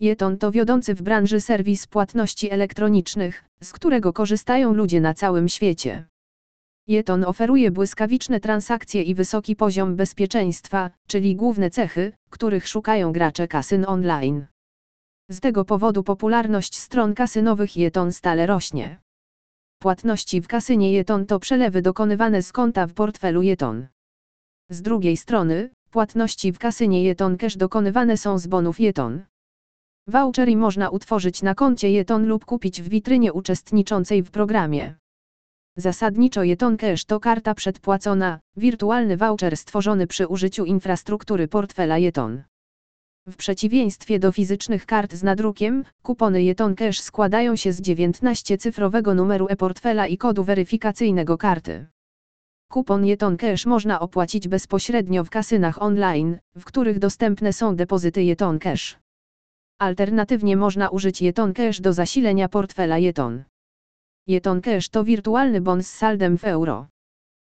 Jeton to wiodący w branży serwis płatności elektronicznych, z którego korzystają ludzie na całym świecie. Jeton oferuje błyskawiczne transakcje i wysoki poziom bezpieczeństwa, czyli główne cechy, których szukają gracze kasyn online. Z tego powodu popularność stron kasynowych Jeton stale rośnie. Płatności w kasynie Jeton to przelewy dokonywane z konta w portfelu Jeton. Z drugiej strony, płatności w kasynie Jeton Cash dokonywane są z bonów Jeton. Vouchery można utworzyć na koncie Jeton lub kupić w witrynie uczestniczącej w programie. Zasadniczo Jeton Cash to karta przedpłacona, wirtualny voucher stworzony przy użyciu infrastruktury portfela Jeton. W przeciwieństwie do fizycznych kart z nadrukiem, kupony Jeton Cash składają się z 19-cyfrowego numeru e-portfela i kodu weryfikacyjnego karty. Kupon Jeton Cash można opłacić bezpośrednio w kasynach online, w których dostępne są depozyty Jeton Cash. Alternatywnie można użyć Jeton Cash do zasilenia portfela Jeton. Jeton Cash to wirtualny bon z saldem w euro.